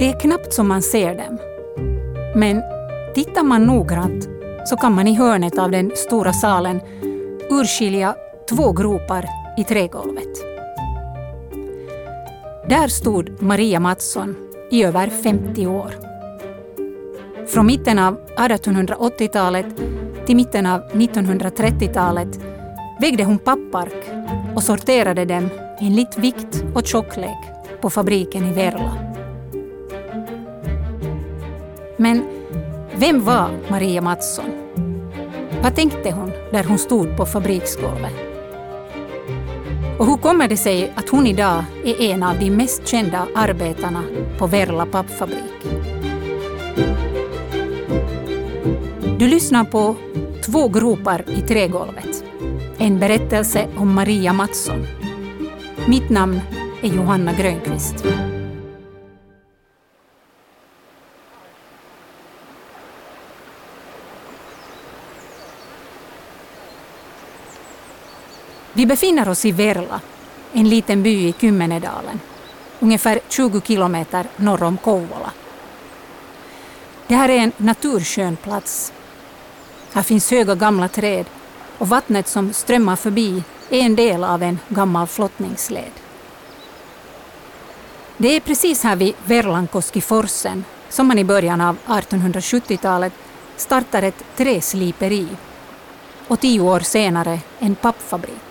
Det är knappt som man ser dem. Men tittar man noggrant så kan man i hörnet av den stora salen urskilja två gropar i trägolvet. Där stod Maria Mattsson i över 50 år. Från mitten av 1880-talet till mitten av 1930-talet vägde hon pappark och sorterade dem enligt vikt och tjocklek på fabriken i Verla. Men vem var Maria Mattsson? Vad tänkte hon där hon stod på fabriksgolvet? Och hur kommer det sig att hon idag är en av de mest kända arbetarna på Verla pappfabrik? Du lyssnar på Två gropar i trägolvet. En berättelse om Maria Mattsson. Mitt namn är Johanna Grönqvist. Vi befinner oss i Verla, en liten by i Kymmenedalen, ungefär 20 kilometer norr om Kouvola. Det här är en naturskön plats. Här finns höga gamla träd och vattnet som strömmar förbi är en del av en gammal flottningsled. Det är precis här vid Verlankoskiforsen som man i början av 1870-talet startar ett träsliperi och tio år senare en pappfabrik.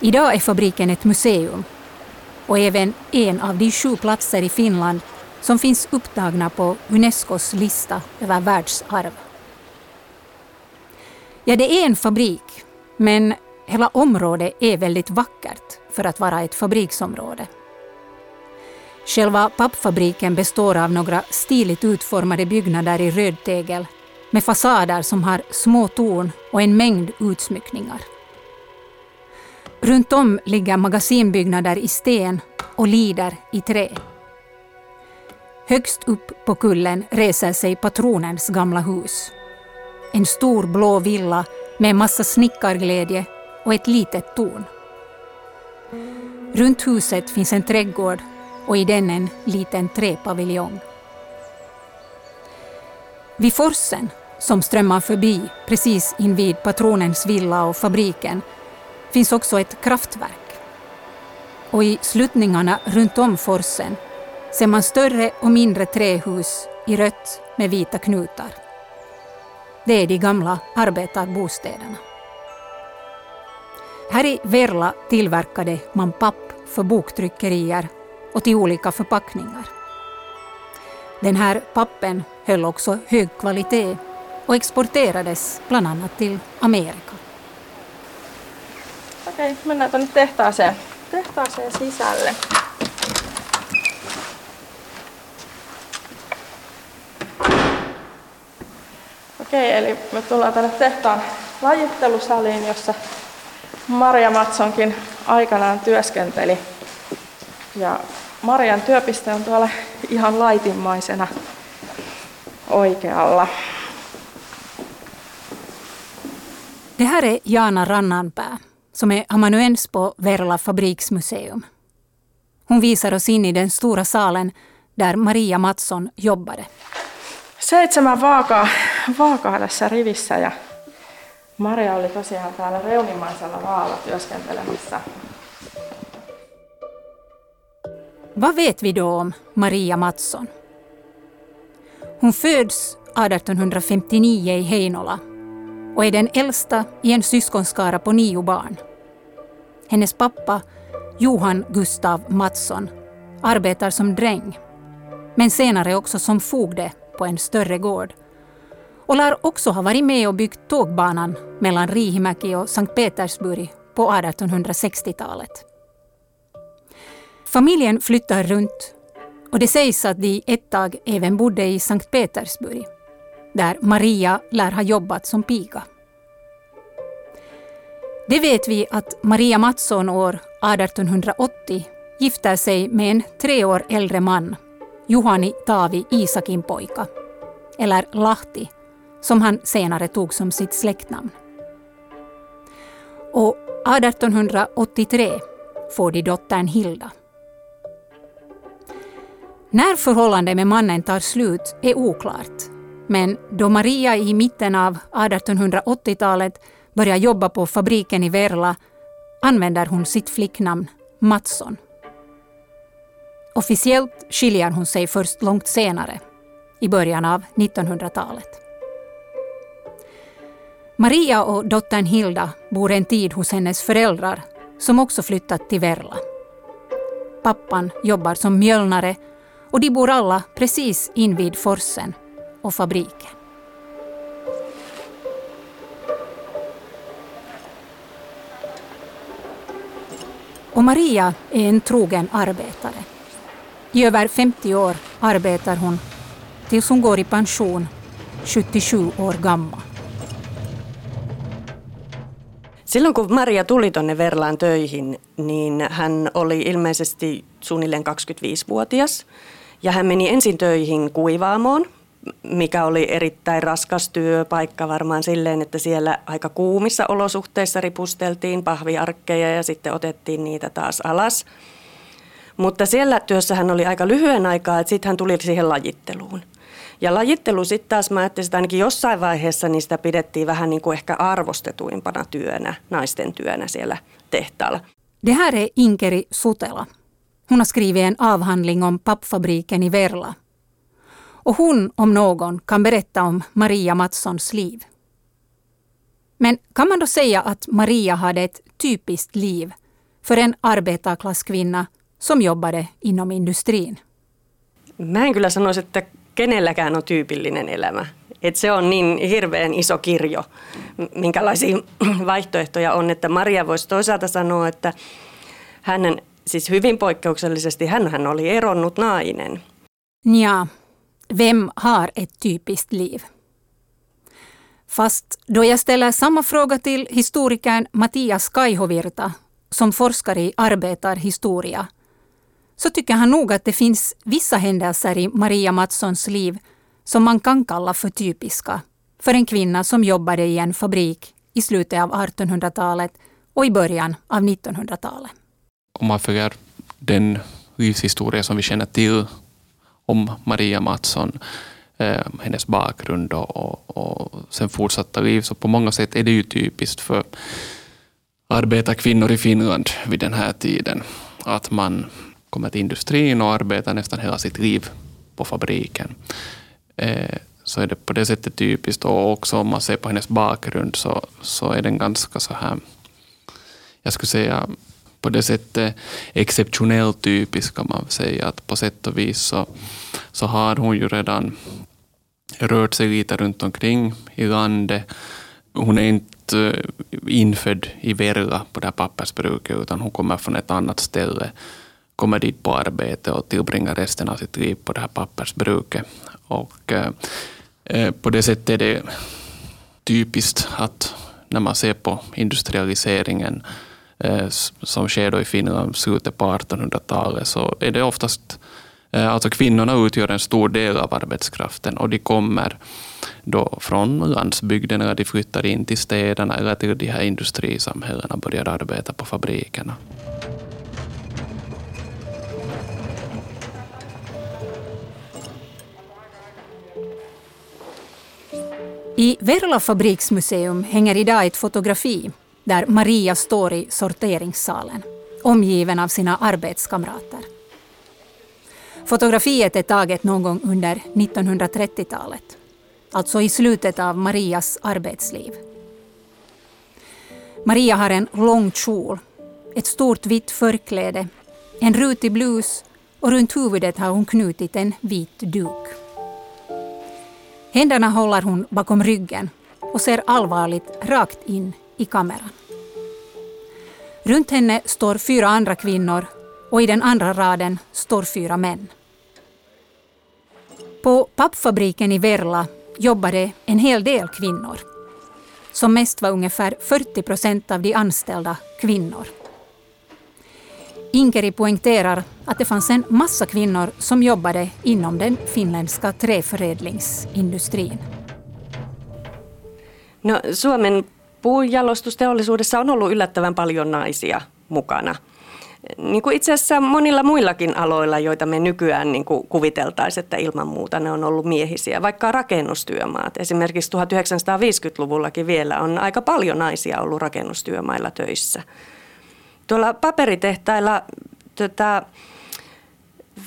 Idag är fabriken ett museum och även en av de sju platser i Finland som finns upptagna på Unescos lista över världsarv. Ja, det är en fabrik, men hela området är väldigt vackert för att vara ett fabriksområde. Själva pappfabriken består av några stiligt utformade byggnader i rödtegel med fasader som har små torn och en mängd utsmyckningar. Runt om ligger magasinbyggnader i sten och lider i trä. Högst upp på kullen reser sig patronens gamla hus. En stor blå villa med en massa snickarglädje och ett litet torn. Runt huset finns en trädgård och i den en liten träpaviljong. Vid forsen, som strömmar förbi precis invid patronens villa och fabriken, finns också ett kraftverk. Och i sluttningarna runt om forsen ser man större och mindre trähus i rött med vita knutar. Det är de gamla arbetarbostäderna. Här i Verla tillverkade man papp för boktryckerier och till olika förpackningar. Den här pappen höll också hög kvalitet och exporterades bland annat till Amerika. Okei, mennään tuonne tehtaaseen, tehtaaseen sisälle. Okei, eli me tullaan tänne tehtaan lajittelusaliin, jossa Maria Matsonkin aikanaan työskenteli. Ja Marian työpiste on tuolla ihan laitimmaisena oikealla. Det här är Jana Rannanpää som är amanuens på Verla fabriksmuseum. Hon visar oss in i den stora salen där Maria Mattsson jobbade. Seitsemän vaakaa, vaakaa tässä rivissä ja Maria oli tosiaan täällä reunimaisella vaalla työskentelemässä. Vad vet vi då om Maria Mattsson? Hon föds 1859 i Heinola och är den äldsta i en syskonskara på nio barn. Hennes pappa, Johan Gustav Mattsson, arbetar som dräng, men senare också som fogde på en större gård och lär också ha varit med och byggt tågbanan mellan Riihimäki och Sankt Petersburg på 1860-talet. Familjen flyttar runt och det sägs att de ett tag även bodde i Sankt Petersburg, där Maria lär ha jobbat som piga. Det vet vi att Maria Mattsson år 1880 gifter sig med en tre år äldre man, Juhani Taavi Isakin pojka, eller Lahti, som han senare tog som sitt släktnamn. Och 1883 får de dottern Hilda. När förhållandet med mannen tar slut är oklart. Men då Maria i mitten av 1880-talet börjar jobba på fabriken i Verla använder hon sitt flicknamn Mattsson. Officiellt skiljer hon sig först långt senare, i början av 1900-talet. Maria och dottern Hilda bor en tid hos hennes föräldrar som också flyttat till Verla. Pappan jobbar som mjölnare och de bor alla precis invid forsen och fabriken. Och Maria är en trogen arbetare. I över 50 år arbetar hon tills hon går i pension, 77 år gammal. Silloin kun Maria tuli tuonne Verlaan töihin, niin hän oli ilmeisesti suunnilleen 25-vuotias. Ja hän meni ensin töihin kuivaamoon, mikä oli erittäin raskas työpaikka varmaan silleen, että siellä aika kuumissa olosuhteissa ripusteltiin pahviarkkeja ja sitten otettiin niitä taas alas. Mutta siellä työssä hän oli aika lyhyen aikaa, että sitten hän tuli siihen lajitteluun. Ja lajittelu sitten taas, mä ajattelin, että ainakin jossain vaiheessa sitä pidettiin vähän niin kuin ehkä arvostetuimpana työnä, naisten työnä siellä tehtaalla. Det här är Inkeri Sutela. Hon har skrivit en avhandling om pappfabriken i Verla. Och hon, om någon, kan berätta om Maria Mattssons liv. Men kan man då säga att Maria hade ett typiskt liv för en arbetarklasskvinna som jobbade inom industrin? Mä en kyllä sanoisi, että kenelläkään on tyypillinen elämä. Et se on niin hirveän iso kirjo, minkälaisia vaihtoehtoja on, että Maria voisi toisaalta sanoa, että hänen, siis hyvin poikkeuksellisesti, hän oli eronnut nainen. Ja, vem har ett typiskt liv? Fast då jag ställer samma fråga till historikern Mattias Kaihovirta, som forskar i arbetarhistoria, så tycker han nog att det finns vissa händelser i Maria Mattssons liv som man kan kalla för typiska för en kvinna som jobbade i en fabrik i slutet av 1800-talet och i början av 1900-talet. Om man följer den livshistoria som vi känner till om Maria Mattsson, eh, hennes bakgrund och, och, och sen fortsatta liv, så på många sätt är det ju typiskt för arbetarkvinnor i Finland vid den här tiden. Att man kommer till industrin och arbetar nästan hela sitt liv på fabriken. Eh, så är det på det sättet typiskt. Och också om man ser på hennes bakgrund så, så är den ganska så här, jag skulle säga på det sättet exceptionellt typisk kan man säga. Att på sätt och vis så, så har hon ju redan rört sig lite runt omkring i landet. Hon är inte eh, infödd i Verla på det här pappersbruket utan hon kommer från ett annat ställe kommer dit på arbete och tillbringar resten av sitt liv på det här pappersbruket. Och, eh, eh på det sättet är det typiskt att när man ser på industrialiseringen Eh, som sker då i Finland slutet på 1800-talet så är det oftast eh, Alltså kvinnorna utgör en stor del av arbetskraften och de kommer då från landsbygden eller de flyttar in till städerna eller till de här industrisamhällena och börjar arbeta på fabrikerna. I Verla fabriksmuseum hänger idag ett fotografi där Maria står i sorteringssalen, omgiven av sina arbetskamrater. Fotografiet är taget någon gång under 1930-talet, alltså i slutet av Marias arbetsliv. Maria har en lång kjol, ett stort vitt förkläde, en rutig blus och runt huvudet har hon knutit en vit duk. Händerna håller hon bakom ryggen och ser allvarligt rakt in i kameran. Runt henne står fyra andra kvinnor och i den andra raden står fyra män. På pappfabriken i Verla jobbade en hel del kvinnor. Som mest var ungefär 40 procent av de anställda kvinnor. Inkeri poängterar att det fanns en massa kvinnor som jobbade inom den finländska träförädlingsindustrin. No, Suomen puunjalostusteollisuudessa on ollut yllättävän paljon naisia mukana. niin kuin itse asiassa monilla muillakin aloilla, joita me nykyään niin kuin kuviteltaisiin, että ilman muuta ne on ollut miehisiä. Vaikka rakennustyömaat. Esimerkiksi 1950-luvullakin vielä on aika paljon naisia ollut rakennustyömailla töissä. Tuolla paperitehtailla tota,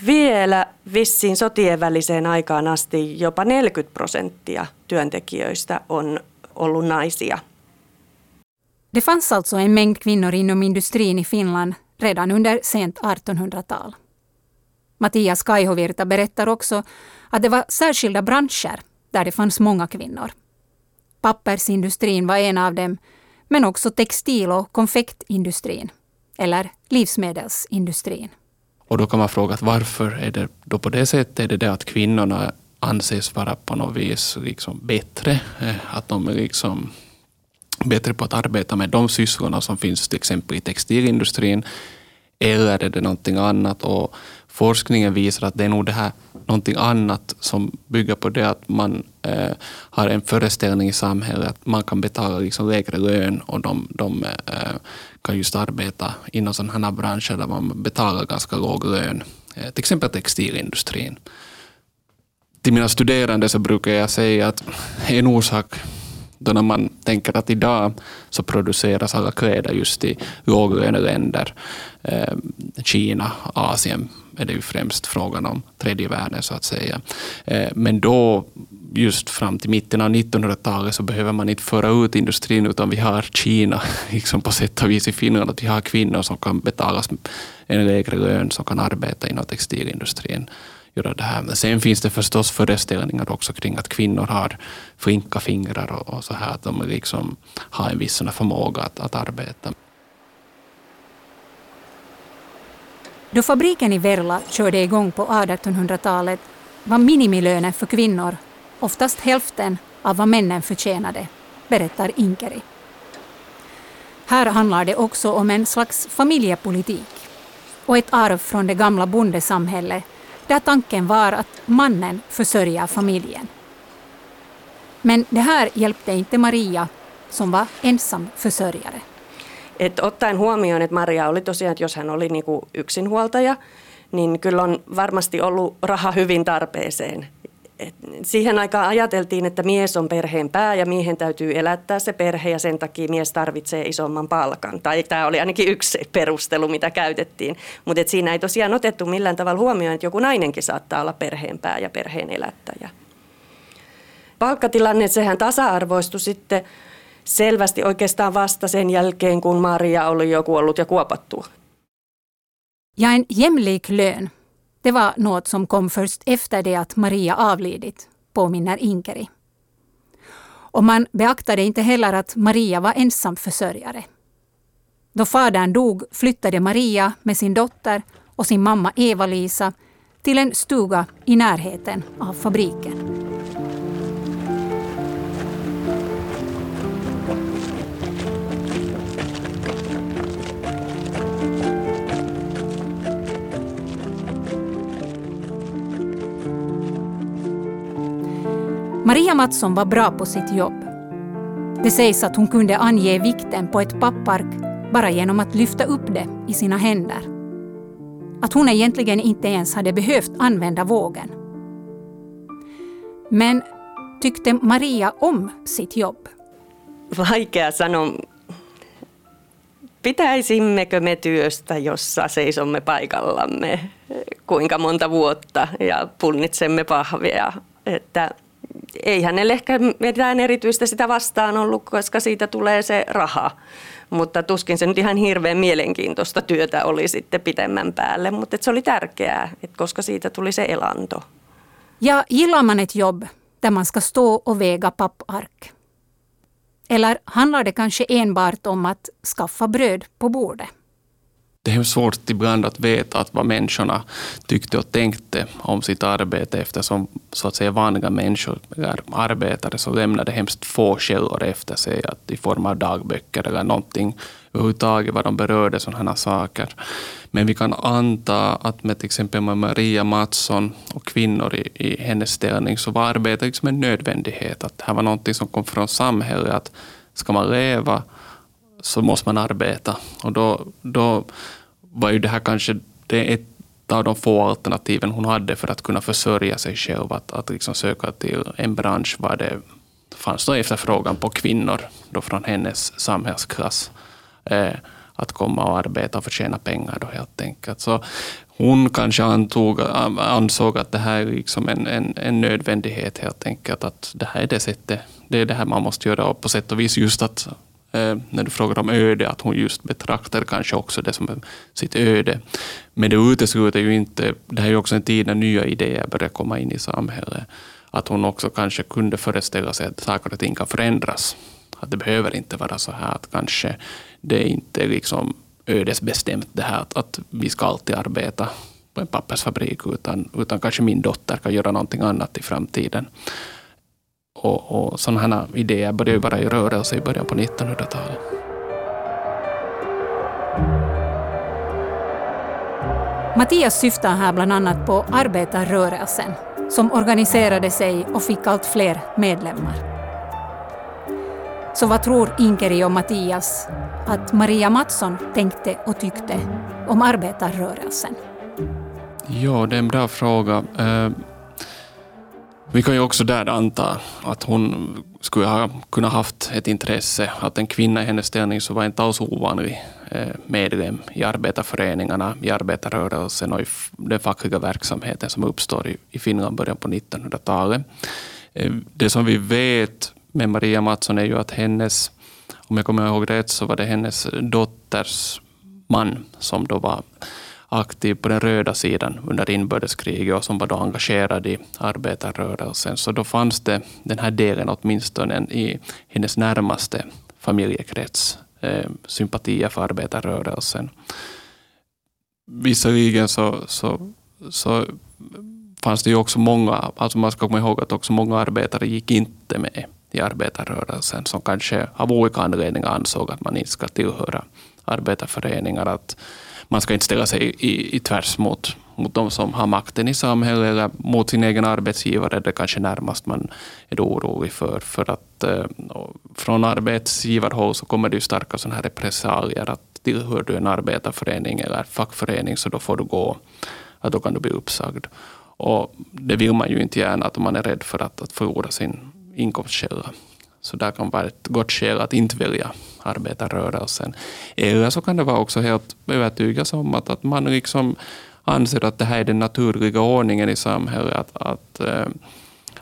vielä vissiin sotien väliseen aikaan asti jopa 40 prosenttia työntekijöistä on ollut naisia. Det fanns alltså en mängd kvinnor inom industrin i Finland redan under sent 1800-tal. Mattias Kaihovirta berättar också att det var särskilda branscher där det fanns många kvinnor. Pappersindustrin var en av dem, men också textil och konfektindustrin, eller livsmedelsindustrin. Och då kan man fråga att varför är det då på det sättet? Är det det att kvinnorna anses vara på något vis liksom bättre? Eh, att de liksom bättre på att arbeta med de sysslorna som finns till exempel i textilindustrin? Eller är det någonting annat? Och forskningen visar att det är nog det här någonting annat som bygger på det att man eh, har en föreställning i samhället att man kan betala liksom lägre lön och de, de eh, kan just arbeta inom sådana här branscher där man betalar ganska låg lön. Eh, till exempel textilindustrin. Till mina studerande så brukar jag säga att en orsak då när man tänker att idag så produceras alla kläder just i låglöneländer. Eh, Kina, Asien är det ju främst frågan om tredje världen så att säga. Eh, men då just fram till mitten av 1900-talet så behöver man inte föra ut industrin utan vi har Kina liksom på sätt och vis i Finland att vi har kvinnor som kan betalas en lägre lön som kan arbeta inom textilindustrin göra det här. Men sen finns det förstås föreställningar också kring att kvinnor har flinka fingrar och, och så här, att de liksom har en viss förmåga att, att arbeta. Då fabriken i Verla körde igång på 1800-talet var minimilönen för kvinnor oftast hälften av vad männen förtjänade, berättar Inkeri. Här handlar det också om en slags familjepolitik och ett arv från det gamla bondesamhället där tanken var att mannen försörjer familjen. Men det här hjälpte inte Maria, som var ensam försörjare. Et ottaen huomioon, että Maria oli tosiaan, että jos hän oli niinku yksinhuoltaja, niin kyllä on varmasti ollut raha hyvin tarpeeseen. Siihen aikaan ajateltiin, että mies on perheen pää ja miehen täytyy elättää se perhe ja sen takia mies tarvitsee isomman palkan. Tai tämä oli ainakin yksi perustelu, mitä käytettiin. Mutta siinä ei tosiaan otettu millään tavalla huomioon, että joku nainenkin saattaa olla perheen pää ja perheen elättäjä. Palkkatilanne, sehän tasa-arvoistui sitten selvästi oikeastaan vasta sen jälkeen, kun Maria oli jo kuollut ja kuopattu. Ja en jämlik lön det var något som kom först efter det att Maria avlidit, påminner Inkeri. Och man beaktade inte heller att Maria var ensam försörjare. Då fadern dog flyttade Maria med sin dotter och sin mamma Eva-Lisa till en stuga i närheten av fabriken. Maria Mattsson var bra på sitt jobb. Det sägs att hon kunde ange vikten på ett pappark bara genom att lyfta upp det i sina händer. Att hon egentligen inte ens hade behövt använda vågen. Men tyckte Maria om sitt jobb? Vaikea sanoa. Pitäisimmekö me työstä, jossa seisomme paikallamme kuinka monta vuotta ja punnitsemme pahvia? Että ei hänelle ehkä mitään erityistä sitä vastaan ollut, koska siitä tulee se raha. Mutta tuskin se nyt ihan hirveän mielenkiintoista työtä oli sitten pitemmän päälle, mutta se oli tärkeää, että koska siitä tuli se elanto. Ja gillar man ett jobb där man ska stå och väga pappark? Eller handlar det kanske enbart om att skaffa bröd på bordet? Det är svårt ibland att veta att vad människorna tyckte och tänkte om sitt arbete eftersom så att säga vanliga människor eller arbetare så lämnade hemskt få källor efter sig att i form av dagböcker eller någonting överhuvudtaget vad de berörde sådana saker. Men vi kan anta att med till exempel med Maria Mattsson och kvinnor i, i hennes ställning så var arbete liksom en nödvändighet. Att det här var någonting som kom från samhället. Att ska man leva så måste man arbeta. Och då, då var ju det här kanske det ett av de få alternativen hon hade för att kunna försörja sig själv. Att, att liksom söka till en bransch var det fanns då efterfrågan på kvinnor då från hennes samhällsklass. Eh, att komma och arbeta och förtjäna pengar då helt enkelt. Så hon kanske antog, ansåg att det här är liksom en, en, en, nödvändighet helt enkelt. Att det här är det sättet, det är det här man måste göra. Och på sätt och vis just att eh, när du frågar om öde, att hon just betraktar kanske också det som sitt öde. Men det utesluter ju inte, det här är ju också en tid när nya idéer börjar komma in i samhället. Att hon också kanske kunde föreställa sig att saker och ting kan förändras. Att det behöver inte vara så här att kanske det är inte liksom ödesbestämt det här att, att vi ska alltid arbeta på en pappersfabrik, utan, utan kanske min dotter kan göra någonting annat i framtiden. Och, och sådana här idéer började ju vara i rörelse i början på 1900-talet. Mattias syftar här bland annat på arbetarrörelsen som organiserade sig och fick allt fler medlemmar. Så vad tror Inkeri och Mattias att Maria Mattsson tänkte och tyckte om arbetarrörelsen? Ja, det är en bra fråga. Vi kan ju också där anta att hon skulle ha kunnat haft ett intresse. Att en kvinna i hennes ställning så var inte alls ovanlig eh, medlem i arbetarföreningarna, i arbetarrörelsen och i den fackliga verksamheten som uppstår i Finland början på 1900-talet. Eh, det som vi vet med Maria Mattsson är ju att hennes, om jag kommer ihåg rätt, så var det hennes dotters man som då var aktiv på den röda sidan under inbördeskriget och som var då engagerad i arbetarrörelsen. Så då fanns det den här delen åtminstone i hennes närmaste familjekrets, eh, sympatier för arbetarrörelsen. Visserligen så, så, så fanns det ju också många, alltså man ska komma ihåg att också många arbetare gick inte med i arbetarrörelsen som kanske av olika anledningar ansåg att man inte ska tillhöra arbetarföreningar. Att man ska inte ställa sig i, i tvärs mot, mot de som har makten i samhället eller mot sin egen arbetsgivare. Det är kanske närmast man är orolig för. För att eh, från arbetsgivarhåll så kommer det ju starka sådana här repressalier. Att tillhör du en arbetarförening eller fackförening så då får du gå. Att då kan du bli uppsagd. Och det vill man ju inte gärna, att man är rädd för att, att förlora sin inkomstkälla. Så där kan vara ett gott skäl att inte välja arbetarrörelsen. Eller så kan det vara också helt övertygas om att, att man liksom anser att det här är den naturliga ordningen i samhället. Att, att, eh,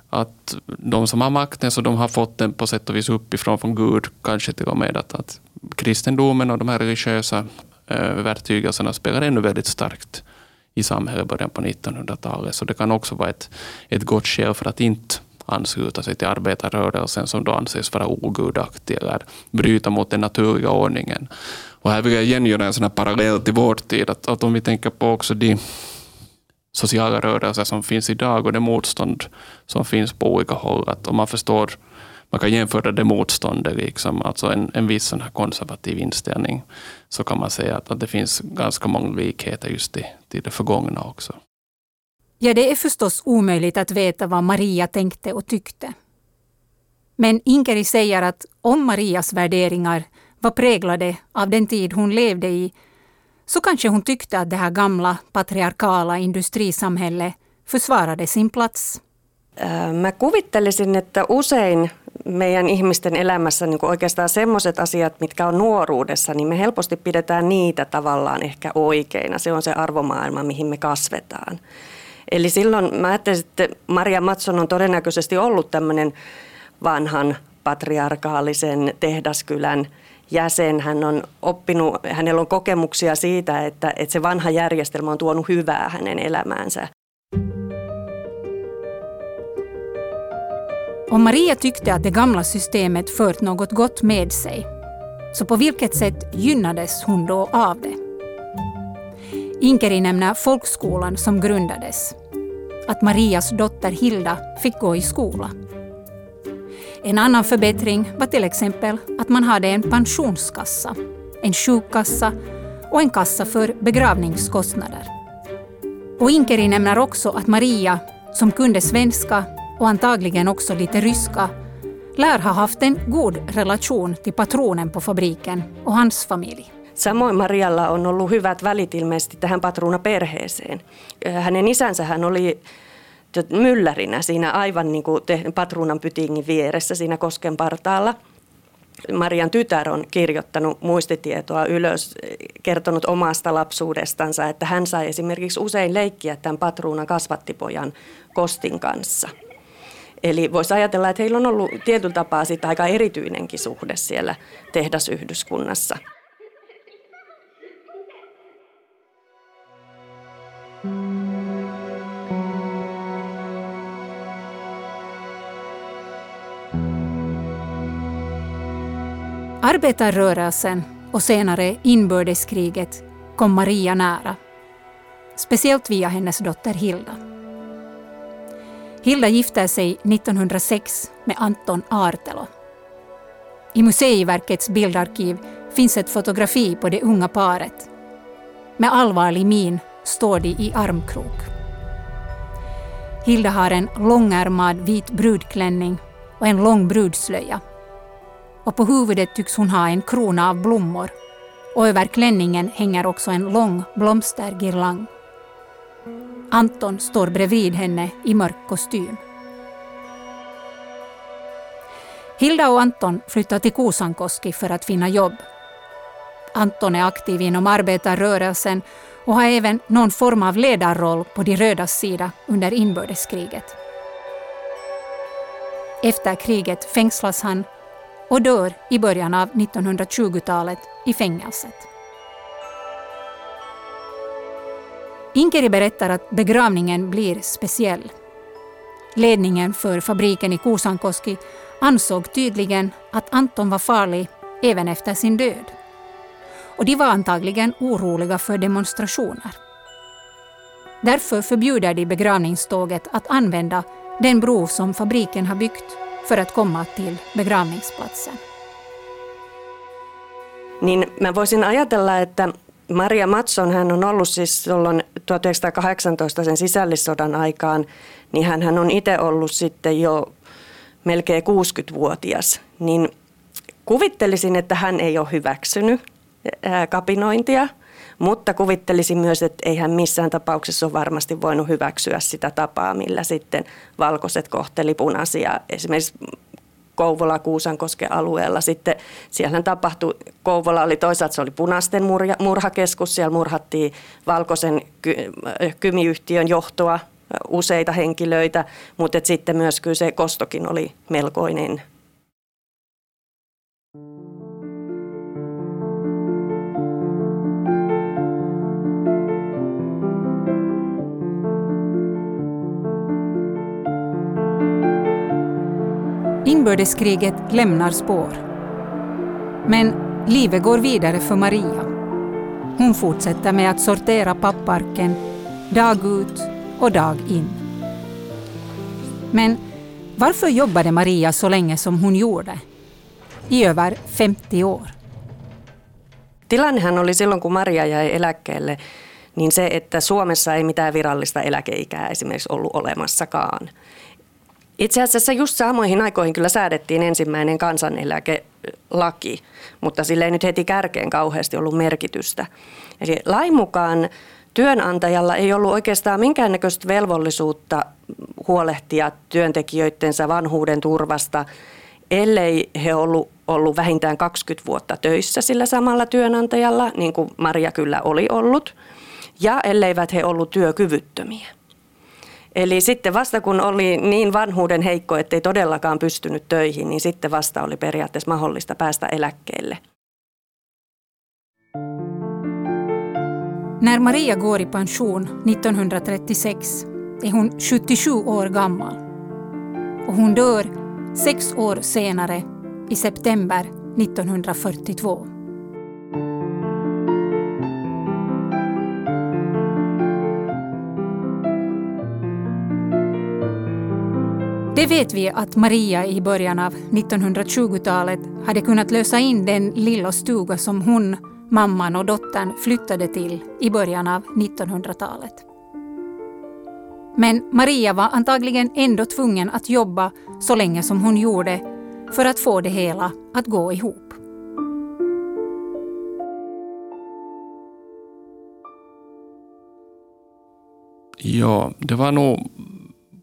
att de som har makten, så de har fått den på sätt och vis uppifrån från Gud, kanske till och med att, att kristendomen och de här religiösa eh, övertygelserna spelar ännu väldigt starkt i samhället i början på 1900-talet. Så det kan också vara ett, ett gott skäl för att inte ansluta sig till arbetarrörelsen som då anses vara ogudaktig eller bryta mot den naturliga ordningen. Och här vill jag igen göra en sån här parallell till vår tid, att, att om vi tänker på också de sociala rörelser som finns idag och det motstånd som finns på olika håll, att om man förstår man kan jämföra det motståndet, liksom, alltså en, en viss sån här konservativ inställning, så kan man säga att, att det finns ganska många likheter just till, till det förgångna också. Ja, det är förstås omöjligt att veta vad Maria tänkte och tyckte. Men Inkeri säger att om Marias värderingar var präglade av den tid hon levde i, så kanske hon tyckte att det här gamla patriarkala industrisamhället försvarade sin plats. Äh, mä kuvittelisin, että usein meidän ihmisten elämässä niin kuin oikeastaan semmoiset asiat, mitkä on nuoruudessa, niin me helposti pidetään niitä tavallaan ehkä oikeina. Se on se arvomaailma, mihin me kasvetaan. Eli silloin mä ajattelin, että Maria Matson on todennäköisesti ollut tämmöinen vanhan patriarkaalisen tehdaskylän jäsen. Hän on oppinut, hänellä on kokemuksia siitä, että, että se vanha järjestelmä on tuonut hyvää hänen elämäänsä. Om Maria tyckte att det gamla systemet fört något gott med sig, så på vilket sätt gynnades hon då av det? Inkeri nämner folkskolan som grundades. Att Marias dotter Hilda fick gå i skola. En annan förbättring var till exempel att man hade en pensionskassa, en sjukkassa och en kassa för begravningskostnader. Och Inkeri nämner också att Maria, som kunde svenska och antagligen också lite ryska, lär ha haft en god relation till patronen på fabriken och hans familj. Samoin Marialla on ollut hyvät välit ilmeisesti tähän patruuna-perheeseen. Hänen isänsä hän oli myllärinä siinä aivan niin kuin patruunan pytingin vieressä siinä kosken partaalla. Marian tytär on kirjoittanut muistitietoa ylös, kertonut omasta lapsuudestansa, että hän sai esimerkiksi usein leikkiä tämän patruunan kasvattipojan Kostin kanssa. Eli voisi ajatella, että heillä on ollut tietyllä tapaa sitä aika erityinenkin suhde siellä tehdasyhdyskunnassa. Arbetarrörelsen och senare inbördeskriget kom Maria nära. Speciellt via hennes dotter Hilda. Hilda gifte sig 1906 med Anton Artelo. I Museiverkets bildarkiv finns ett fotografi på det unga paret. Med allvarlig min står de i armkrok. Hilda har en långärmad vit brudklänning och en lång brudslöja och på huvudet tycks hon ha en krona av blommor och över klänningen hänger också en lång blomstergirlang. Anton står bredvid henne i mörk kostym. Hilda och Anton flyttar till Kuusankoski för att finna jobb. Anton är aktiv inom arbetarrörelsen och har även någon form av ledarroll på de rödas sida under inbördeskriget. Efter kriget fängslas han och dör i början av 1920-talet i fängelset. Inkeri berättar att begravningen blir speciell. Ledningen för fabriken i Kuusankoski ansåg tydligen att Anton var farlig även efter sin död. Och de var antagligen oroliga för demonstrationer. Därför förbjuder de begravningståget att använda den bro som fabriken har byggt för att komma till begravningsplatsen. Niin mä voisin ajatella, että Maria Matson, hän on ollut siis silloin 1918 sen sisällissodan aikaan, niin hän, hän on itse ollut sitten jo melkein 60-vuotias. Niin kuvittelisin, että hän ei ole hyväksynyt kapinointia – mutta kuvittelisin myös, että ei hän missään tapauksessa ole varmasti voinut hyväksyä sitä tapaa, millä sitten valkoiset kohteli punaisia. Esimerkiksi Kouvola Kuusankosken alueella. Sitten siellä tapahtui, Kouvola oli toisaalta se oli punaisten murja, murhakeskus, siellä murhattiin valkoisen ky, kymiyhtiön johtoa, useita henkilöitä, mutta sitten myös kyllä se kostokin oli melkoinen Inbördeskriget lämnar spår. Men livet går vidare för Maria. Hon fortsätter med att sortera papparken dag ut och dag in. Men varför jobbade Maria så länge som hon gjorde? I över 50 år. Tilannehan oli silloin, kun Maria jäi eläkkeelle, niin se, että Suomessa ei mitään virallista eläkeikää esimerkiksi ollut olemassakaan. Itse asiassa just samoihin aikoihin kyllä säädettiin ensimmäinen kansaneläkelaki, mutta sille ei nyt heti kärkeen kauheasti ollut merkitystä. Eli lain mukaan työnantajalla ei ollut oikeastaan minkäännäköistä velvollisuutta huolehtia työntekijöidensä vanhuuden turvasta, ellei he ollut, ollut vähintään 20 vuotta töissä sillä samalla työnantajalla, niin kuin Maria kyllä oli ollut, ja elleivät he ollut työkyvyttömiä. Eli sitten vasta kun oli niin vanhuuden heikko, ettei todellakaan pystynyt töihin, niin sitten vasta oli periaatteessa mahdollista päästä eläkkeelle. När Maria går i pension 1936 är hon 77 år gammal. Och hon dör sex år senare, i september 1942. Det vet vi att Maria i början av 1920-talet hade kunnat lösa in den lilla stuga som hon, mamman och dottern flyttade till i början av 1900-talet. Men Maria var antagligen ändå tvungen att jobba så länge som hon gjorde för att få det hela att gå ihop. Ja, det var nog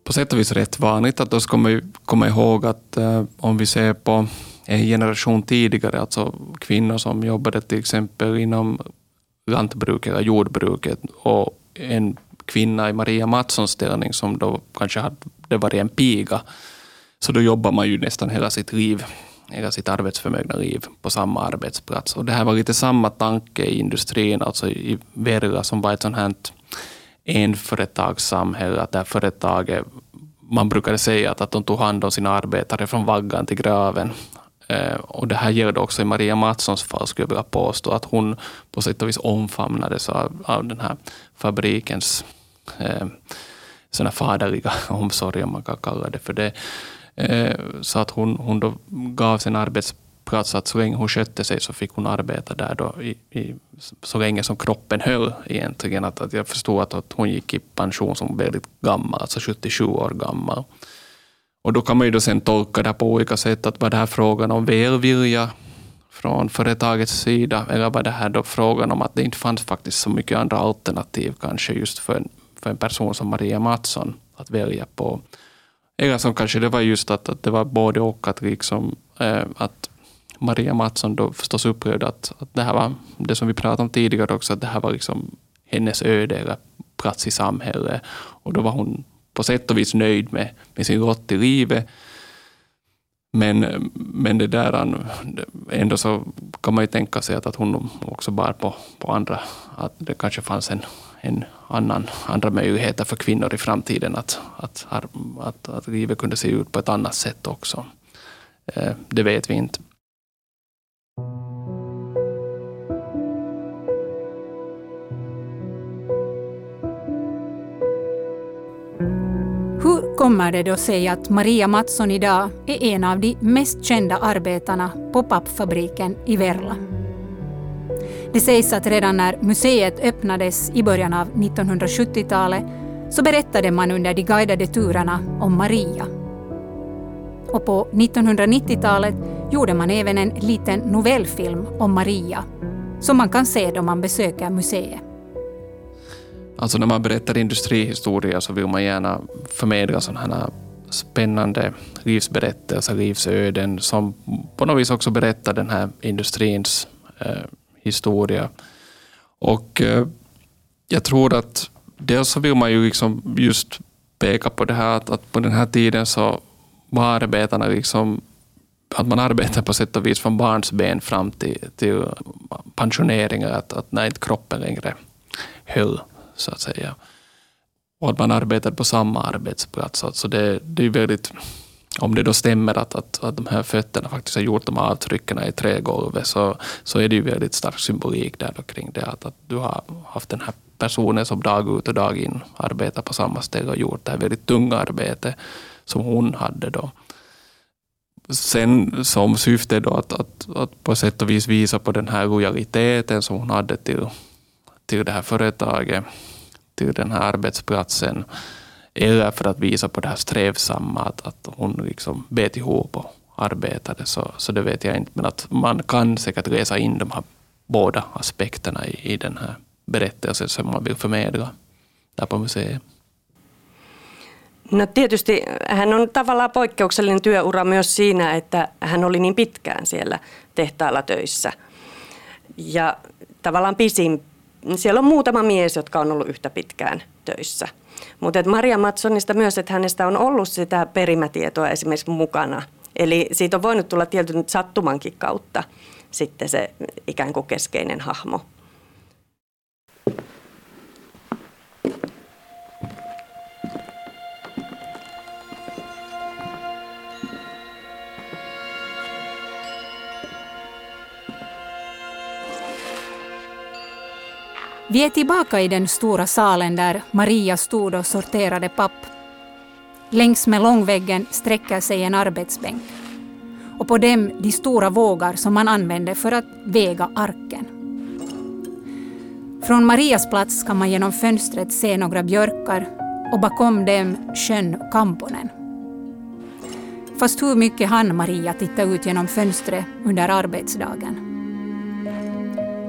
på sätt och vis rätt vanligt. Att då ska man komma ihåg att eh, om vi ser på en generation tidigare, alltså kvinnor som jobbade till exempel inom lantbruket eller jordbruket och en kvinna i Maria Mattssons ställning som då kanske hade varit en piga. Så då jobbar man ju nästan hela sitt liv, hela sitt arbetsförmögna liv på samma arbetsplats. Och det här var lite samma tanke i industrin, alltså i Verla som var ett sånt här enföretagssamhälle, där företaget man brukade säga att, att de tog hand om sina arbetare från vaggan till graven. Eh, och det här gällde också i Maria Mattssons fall, skulle jag vilja påstå, att hon på sätt och vis omfamnades av, av den här fabrikens eh, såna faderliga omsorg, om man kan kalla det för det. Eh, så att hon, hon då gav sin plats att så länge hon skötte sig så fick hon arbeta där då i, i, så länge som kroppen höll egentligen. Att, att jag förstod att, att hon gick i pension som väldigt gammal, alltså 77 år gammal. Och då kan man ju då sen tolka det på olika sätt, att var det här frågan om välvilja från företagets sida, eller var det här då frågan om att det inte fanns faktiskt så mycket andra alternativ kanske just för en, för en person som Maria Mattsson att välja på. Eller som kanske det var just att, att det var både och, att, liksom, eh, att Maria Mattsson då förstås upprörd att, att det här var det som vi pratade om tidigare också, att det här var liksom hennes öde eller plats i samhället. Och då var hon på sätt och vis nöjd med, med sin lott i livet. Men, men det där, ändå så kan man ju tänka sig att, att hon också bar på, på andra, att det kanske fanns en, en annan, andra möjligheter för kvinnor i framtiden att, att, att, att livet kunde se ut på ett annat sätt också. Eh, det vet vi inte. Hur kommer det då sig att Maria Mattsson idag är en av de mest kända arbetarna på pappfabriken i Verla? Det sägs att redan när museet öppnades i början av 1970-talet så berättade man under de guidade turerna om Maria. Och på 1990-talet gjorde man även en liten novellfilm om Maria som man kan se då man besöker museet. Alltså när man berättar industrihistoria så vill man gärna förmedla sådana här spännande livsberättelser, livsöden som på något vis också berättar den här industrins eh, historia. Och eh, jag tror att dels så vill man ju liksom just peka på det här att, att på den här tiden så var arbetarna liksom att man arbetar på sätt och vis från barnsben fram till, till pensioneringen, att, att när inte kroppen längre höll så att säga. Och att man arbetar på samma arbetsplats. Alltså det, det är väldigt, om det då stämmer att, att, att de här fötterna faktiskt har gjort de här avtrycken i trägolvet så, så är det ju väldigt stark symbolik där kring det. Att, att du har haft den här personen som dag ut och dag in arbetar på samma ställe och gjort det här väldigt tunga arbetet som hon hade då. Sen som syfte då att, att, att på sätt och vis visa på den här lojaliteten som hon hade till, till det här företaget, till den här arbetsplatsen. Eller för att visa på det här strävsamma, att, att hon liksom bet ihop och arbetade. Så, så det vet jag inte, men att man kan säkert läsa in de här båda aspekterna i, i den här berättelsen som man vill förmedla där på museet. No tietysti hän on tavallaan poikkeuksellinen työura myös siinä, että hän oli niin pitkään siellä tehtaalla töissä. Ja tavallaan pisin, siellä on muutama mies, jotka on ollut yhtä pitkään töissä. Mutta Maria Matsonista myös, että hänestä on ollut sitä perimätietoa esimerkiksi mukana. Eli siitä on voinut tulla tietyn sattumankin kautta sitten se ikään kuin keskeinen hahmo. Vi är tillbaka i den stora salen där Maria stod och sorterade papp. Längs med långväggen sträcker sig en arbetsbänk. Och på dem de stora vågar som man använde för att väga arken. Från Marias plats kan man genom fönstret se några björkar och bakom dem sjön Kamponen. Fast hur mycket hann Maria titta ut genom fönstret under arbetsdagen?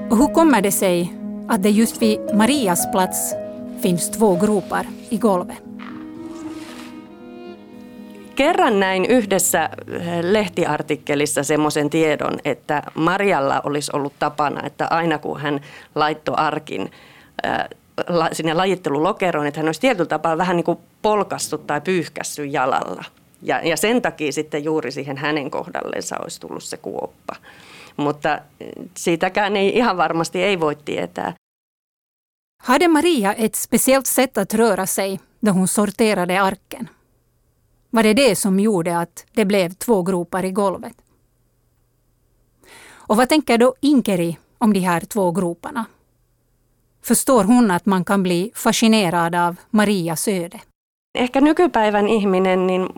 Och hur kommer det sig att det just vid Marias plats finns två gropar i golvet. Kerran näin yhdessä eh, lehtiartikkelissa semmoisen tiedon, että Marjalla olisi ollut tapana, että aina kun hän laittoi arkin äh, sinne lajittelulokeroon, että hän olisi tietyllä tapaa vähän niin kuin polkastut tai pyyhkässyt jalalla. Ja, ja sen takia sitten juuri siihen hänen kohdallensa olisi tullut se kuoppa. Mutta eh, siitäkään ei ihan varmasti ei voi tietää. Hade Maria ett speciellt sätt att röra sig då hon sorterade arken? Var det det som gjorde att det blev två gropar i golvet? Och vad tänker då Inkeri om de här två groparna? Förstår hon att man kan bli fascinerad av Marias öde? Ehkä nykypäivän ihminen, niin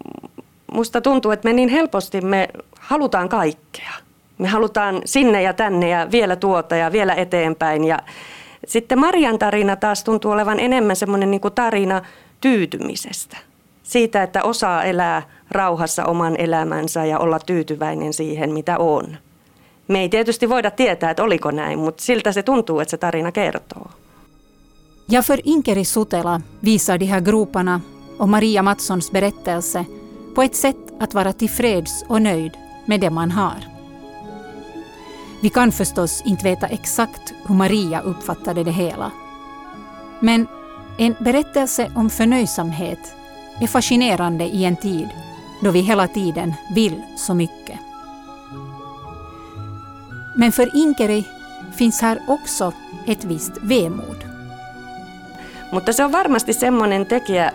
musta tuntuu, että me niin helposti me halutaan kaikkea. Me halutaan sinne ja tänne ja vielä tuota ja vielä eteenpäin. Ja sitten Marian tarina taas tuntuu olevan enemmän semmoinen niin tarina tyytymisestä. Siitä, että osaa elää rauhassa oman elämänsä ja olla tyytyväinen siihen, mitä on. Me ei tietysti voida tietää, että oliko näin, mutta siltä se tuntuu, että se tarina kertoo. Ja för Inkeri Sutela visar de här groparna och Maria Mattssons berättelse på ett sätt att vara tillfreds och nöjd med det man har. Vi kan förstås inte veta exakt hur Maria uppfattade det hela. Men en berättelse om förnöjsamhet är fascinerande i en tid då vi hela tiden vill så mycket. Men för Inkeri finns här också ett visst vemod. Mutta se on varmasti semmoinen tekijä,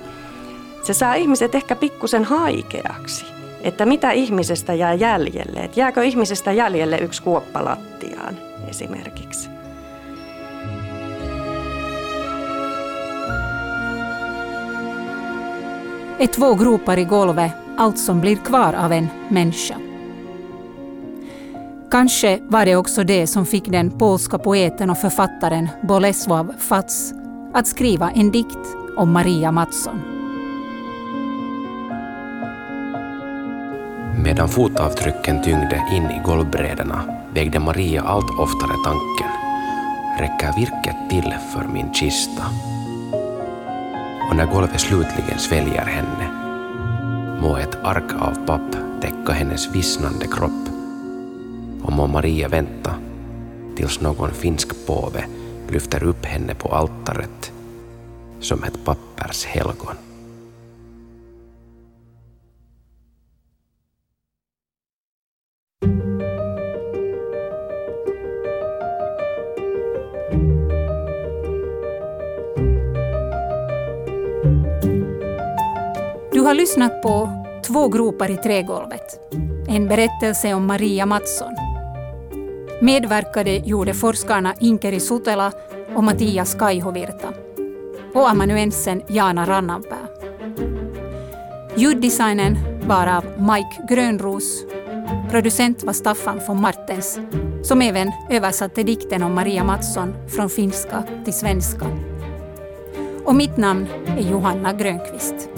se saa ihmiset ehkä pikkusen haikeaksi. Että mitä ihmisestä jää jäljelle? Että jääkö ihmisestä jäljelle yksi kuoppa lattiaan esimerkiksi? är två gropar i golvet allt som blir kvar av en människa. Kanske var det också det som fick den polska poeten och författaren Bolesław Fats att skriva en dikt om Maria Mattsson. Medan fotavtrycken tyngde in i golvbrädorna vägde Maria allt oftare tanken. Räcker virket till för min kista? Och när golvet slutligen sväljer henne må ett ark av papp täcka hennes vissnande kropp och må Maria vänta tills någon finsk påve lyfter upp henne på altaret som ett pappershelgon. helgon. Lyssnat på Två gropar i trägolvet, en berättelse om Maria Mattsson. Medverkade gjorde forskarna Inkeri Sutela och Mattias Kaihovirta och amanuensen Jana Rannanpää. Ljuddesignen var av Mike Grönros. Producent var Staffan von Martens, som även översatte dikten om Maria Mattsson från finska till svenska. Och mitt namn är Johanna Grönqvist.